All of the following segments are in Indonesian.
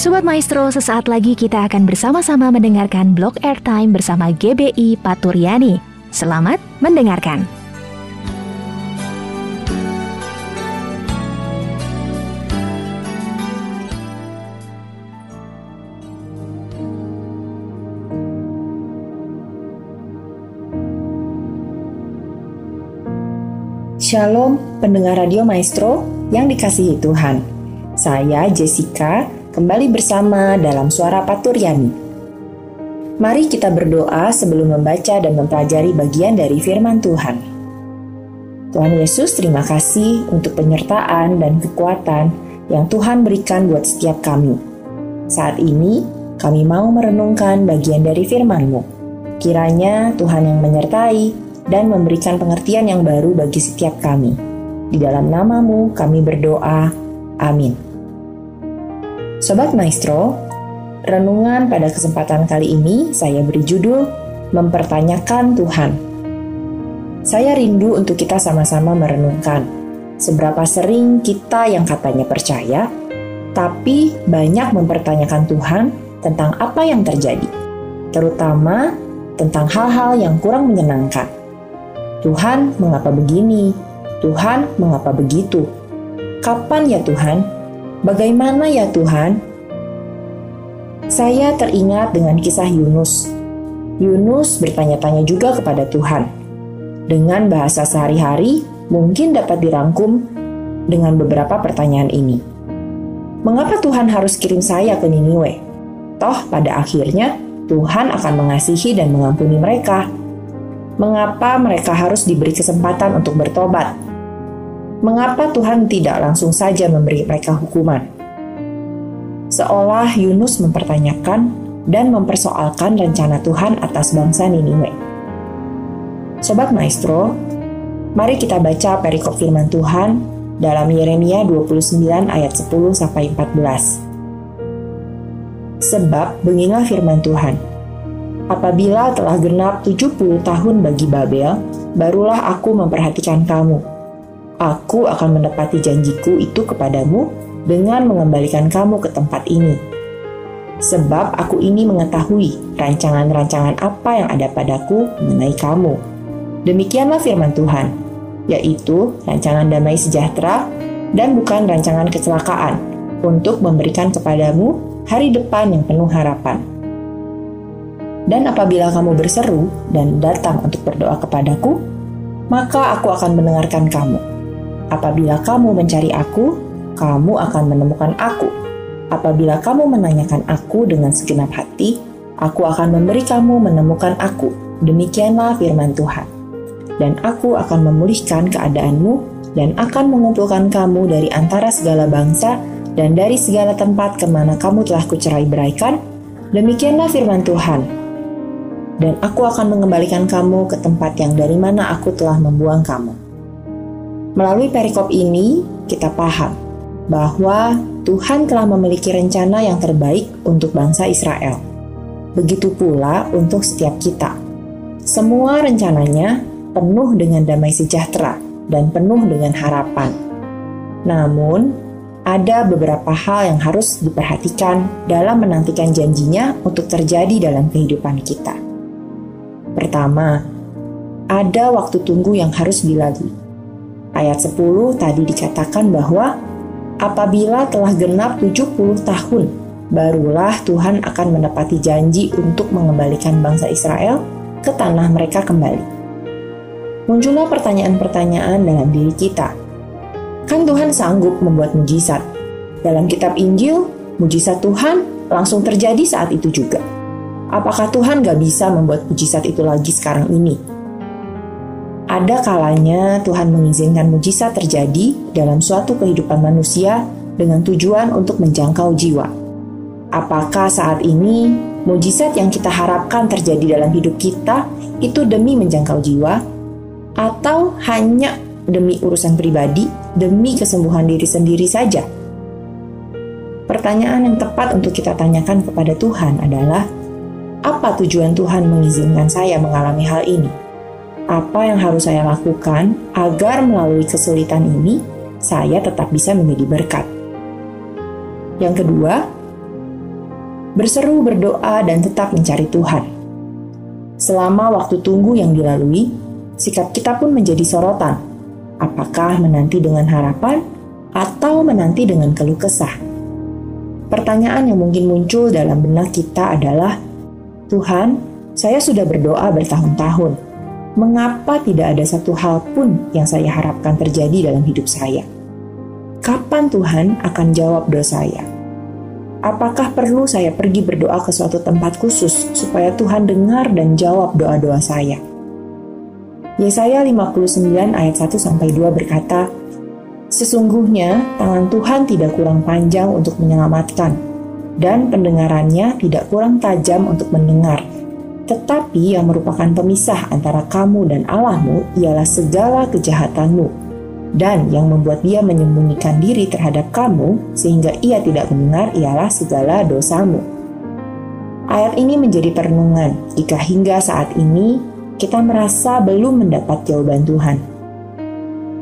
Sobat Maestro, sesaat lagi kita akan bersama-sama mendengarkan blog airtime bersama GBI Paturyani. Selamat mendengarkan. Shalom pendengar Radio Maestro yang dikasihi Tuhan. Saya Jessica kembali bersama dalam suara Paturyani. Mari kita berdoa sebelum membaca dan mempelajari bagian dari firman Tuhan. Tuhan Yesus, terima kasih untuk penyertaan dan kekuatan yang Tuhan berikan buat setiap kami. Saat ini, kami mau merenungkan bagian dari firman-Mu. Kiranya Tuhan yang menyertai dan memberikan pengertian yang baru bagi setiap kami. Di dalam namamu kami berdoa. Amin. Sobat Maestro, renungan pada kesempatan kali ini saya beri judul Mempertanyakan Tuhan. Saya rindu untuk kita sama-sama merenungkan seberapa sering kita yang katanya percaya, tapi banyak mempertanyakan Tuhan tentang apa yang terjadi, terutama tentang hal-hal yang kurang menyenangkan. Tuhan, mengapa begini? Tuhan, mengapa begitu? Kapan ya Tuhan? Bagaimana ya Tuhan? Saya teringat dengan kisah Yunus. Yunus bertanya-tanya juga kepada Tuhan. Dengan bahasa sehari-hari, mungkin dapat dirangkum dengan beberapa pertanyaan ini. Mengapa Tuhan harus kirim saya ke Niniwe? Toh pada akhirnya Tuhan akan mengasihi dan mengampuni mereka. Mengapa mereka harus diberi kesempatan untuk bertobat? Mengapa Tuhan tidak langsung saja memberi mereka hukuman? Seolah Yunus mempertanyakan dan mempersoalkan rencana Tuhan atas bangsa Niniwe. Sobat Maestro, mari kita baca perikop firman Tuhan dalam Yeremia 29 ayat 10 sampai 14. Sebab beginilah firman Tuhan. Apabila telah genap 70 tahun bagi Babel, barulah aku memperhatikan kamu, aku akan menepati janjiku itu kepadamu dengan mengembalikan kamu ke tempat ini. Sebab aku ini mengetahui rancangan-rancangan apa yang ada padaku mengenai kamu. Demikianlah firman Tuhan, yaitu rancangan damai sejahtera dan bukan rancangan kecelakaan untuk memberikan kepadamu hari depan yang penuh harapan. Dan apabila kamu berseru dan datang untuk berdoa kepadaku, maka aku akan mendengarkan kamu Apabila kamu mencari aku, kamu akan menemukan aku. Apabila kamu menanyakan aku dengan segenap hati, aku akan memberi kamu menemukan aku. Demikianlah firman Tuhan. Dan aku akan memulihkan keadaanmu dan akan mengumpulkan kamu dari antara segala bangsa dan dari segala tempat ke mana kamu telah kucerai beraikan. Demikianlah firman Tuhan. Dan aku akan mengembalikan kamu ke tempat yang dari mana aku telah membuang kamu. Melalui perikop ini, kita paham bahwa Tuhan telah memiliki rencana yang terbaik untuk bangsa Israel. Begitu pula untuk setiap kita. Semua rencananya penuh dengan damai sejahtera dan penuh dengan harapan. Namun, ada beberapa hal yang harus diperhatikan dalam menantikan janjinya untuk terjadi dalam kehidupan kita. Pertama, ada waktu tunggu yang harus dilalui. Ayat 10 tadi dikatakan bahwa apabila telah genap 70 tahun, barulah Tuhan akan menepati janji untuk mengembalikan bangsa Israel ke tanah mereka kembali. Muncullah pertanyaan-pertanyaan dalam diri kita. Kan Tuhan sanggup membuat mujizat. Dalam kitab Injil, mujizat Tuhan langsung terjadi saat itu juga. Apakah Tuhan gak bisa membuat mujizat itu lagi sekarang ini? Ada kalanya Tuhan mengizinkan mujizat terjadi dalam suatu kehidupan manusia dengan tujuan untuk menjangkau jiwa. Apakah saat ini mujizat yang kita harapkan terjadi dalam hidup kita itu demi menjangkau jiwa, atau hanya demi urusan pribadi, demi kesembuhan diri sendiri saja? Pertanyaan yang tepat untuk kita tanyakan kepada Tuhan adalah: apa tujuan Tuhan mengizinkan saya mengalami hal ini? Apa yang harus saya lakukan agar melalui kesulitan ini saya tetap bisa menjadi berkat. Yang kedua, berseru berdoa dan tetap mencari Tuhan. Selama waktu tunggu yang dilalui, sikap kita pun menjadi sorotan. Apakah menanti dengan harapan atau menanti dengan keluh kesah? Pertanyaan yang mungkin muncul dalam benak kita adalah, Tuhan, saya sudah berdoa bertahun-tahun. Mengapa tidak ada satu hal pun yang saya harapkan terjadi dalam hidup saya? Kapan Tuhan akan jawab doa saya? Apakah perlu saya pergi berdoa ke suatu tempat khusus supaya Tuhan dengar dan jawab doa-doa saya? Yesaya 59 ayat 1 sampai 2 berkata, Sesungguhnya tangan Tuhan tidak kurang panjang untuk menyelamatkan, dan pendengarannya tidak kurang tajam untuk mendengar. Tetapi yang merupakan pemisah antara kamu dan Allahmu ialah segala kejahatanmu, dan yang membuat dia menyembunyikan diri terhadap kamu sehingga ia tidak mendengar ialah segala dosamu. Ayat ini menjadi perenungan jika hingga saat ini kita merasa belum mendapat jawaban Tuhan.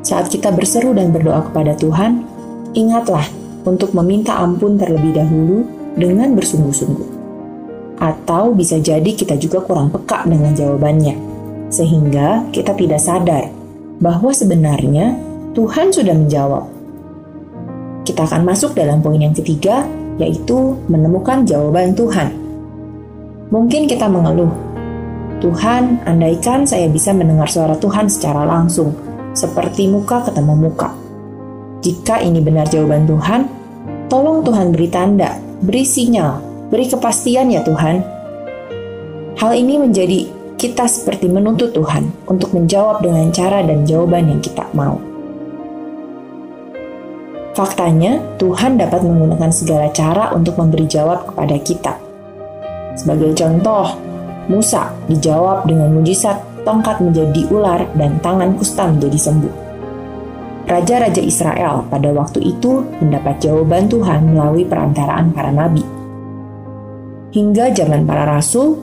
Saat kita berseru dan berdoa kepada Tuhan, ingatlah untuk meminta ampun terlebih dahulu dengan bersungguh-sungguh. Atau bisa jadi kita juga kurang peka dengan jawabannya, sehingga kita tidak sadar bahwa sebenarnya Tuhan sudah menjawab. Kita akan masuk dalam poin yang ketiga, yaitu menemukan jawaban Tuhan. Mungkin kita mengeluh, Tuhan, andaikan saya bisa mendengar suara Tuhan secara langsung, seperti muka ketemu muka. Jika ini benar jawaban Tuhan, tolong Tuhan beri tanda, beri sinyal, beri kepastian ya Tuhan. Hal ini menjadi kita seperti menuntut Tuhan untuk menjawab dengan cara dan jawaban yang kita mau. Faktanya, Tuhan dapat menggunakan segala cara untuk memberi jawab kepada kita. Sebagai contoh, Musa dijawab dengan mujizat tongkat menjadi ular dan tangan kusta menjadi sembuh. Raja-raja Israel pada waktu itu mendapat jawaban Tuhan melalui perantaraan para nabi. Hingga zaman para rasul,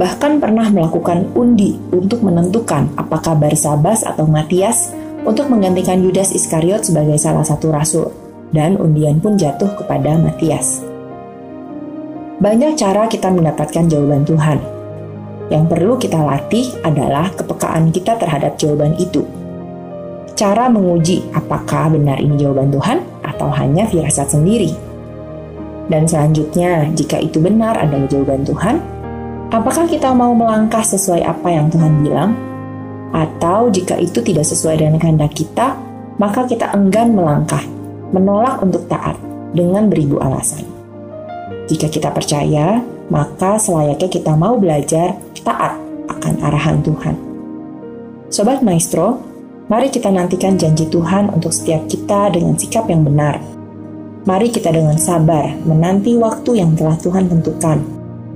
bahkan pernah melakukan undi untuk menentukan apakah Barsabas atau Matias untuk menggantikan Yudas Iskariot sebagai salah satu rasul, dan undian pun jatuh kepada Matias. Banyak cara kita mendapatkan jawaban Tuhan. Yang perlu kita latih adalah kepekaan kita terhadap jawaban itu. Cara menguji apakah benar ini jawaban Tuhan atau hanya firasat sendiri. Dan selanjutnya, jika itu benar adalah jawaban Tuhan, apakah kita mau melangkah sesuai apa yang Tuhan bilang atau jika itu tidak sesuai dengan kehendak kita, maka kita enggan melangkah, menolak untuk taat dengan beribu alasan. Jika kita percaya, maka selayaknya kita mau belajar taat akan arahan Tuhan. Sobat Maestro, mari kita nantikan janji Tuhan untuk setiap kita dengan sikap yang benar. Mari kita dengan sabar menanti waktu yang telah Tuhan tentukan.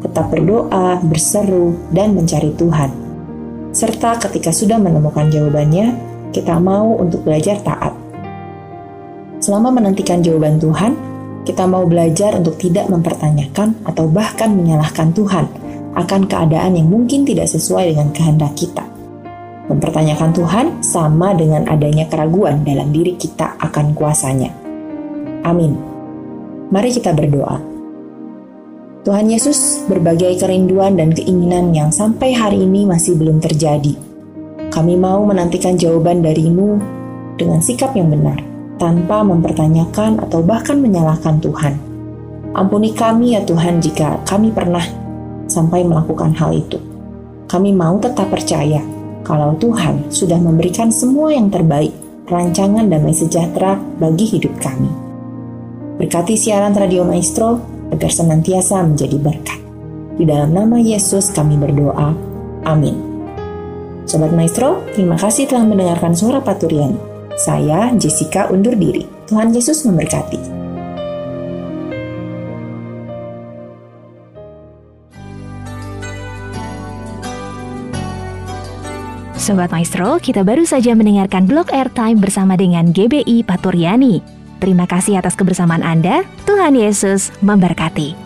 Tetap berdoa, berseru, dan mencari Tuhan serta ketika sudah menemukan jawabannya, kita mau untuk belajar taat. Selama menantikan jawaban Tuhan, kita mau belajar untuk tidak mempertanyakan atau bahkan menyalahkan Tuhan akan keadaan yang mungkin tidak sesuai dengan kehendak kita. Mempertanyakan Tuhan sama dengan adanya keraguan dalam diri kita akan kuasanya. Amin. Mari kita berdoa. Tuhan Yesus, berbagai kerinduan dan keinginan yang sampai hari ini masih belum terjadi. Kami mau menantikan jawaban darimu dengan sikap yang benar, tanpa mempertanyakan atau bahkan menyalahkan Tuhan. Ampuni kami ya Tuhan jika kami pernah sampai melakukan hal itu. Kami mau tetap percaya kalau Tuhan sudah memberikan semua yang terbaik, rancangan damai sejahtera bagi hidup kami. Berkati siaran Radio Maestro, agar senantiasa menjadi berkat. Di dalam nama Yesus kami berdoa. Amin. Sobat Maestro, terima kasih telah mendengarkan suara Paturian. Saya Jessica undur diri. Tuhan Yesus memberkati. Sobat Maestro, kita baru saja mendengarkan blog airtime bersama dengan GBI Paturyani. Terima kasih atas kebersamaan Anda. Tuhan Yesus memberkati.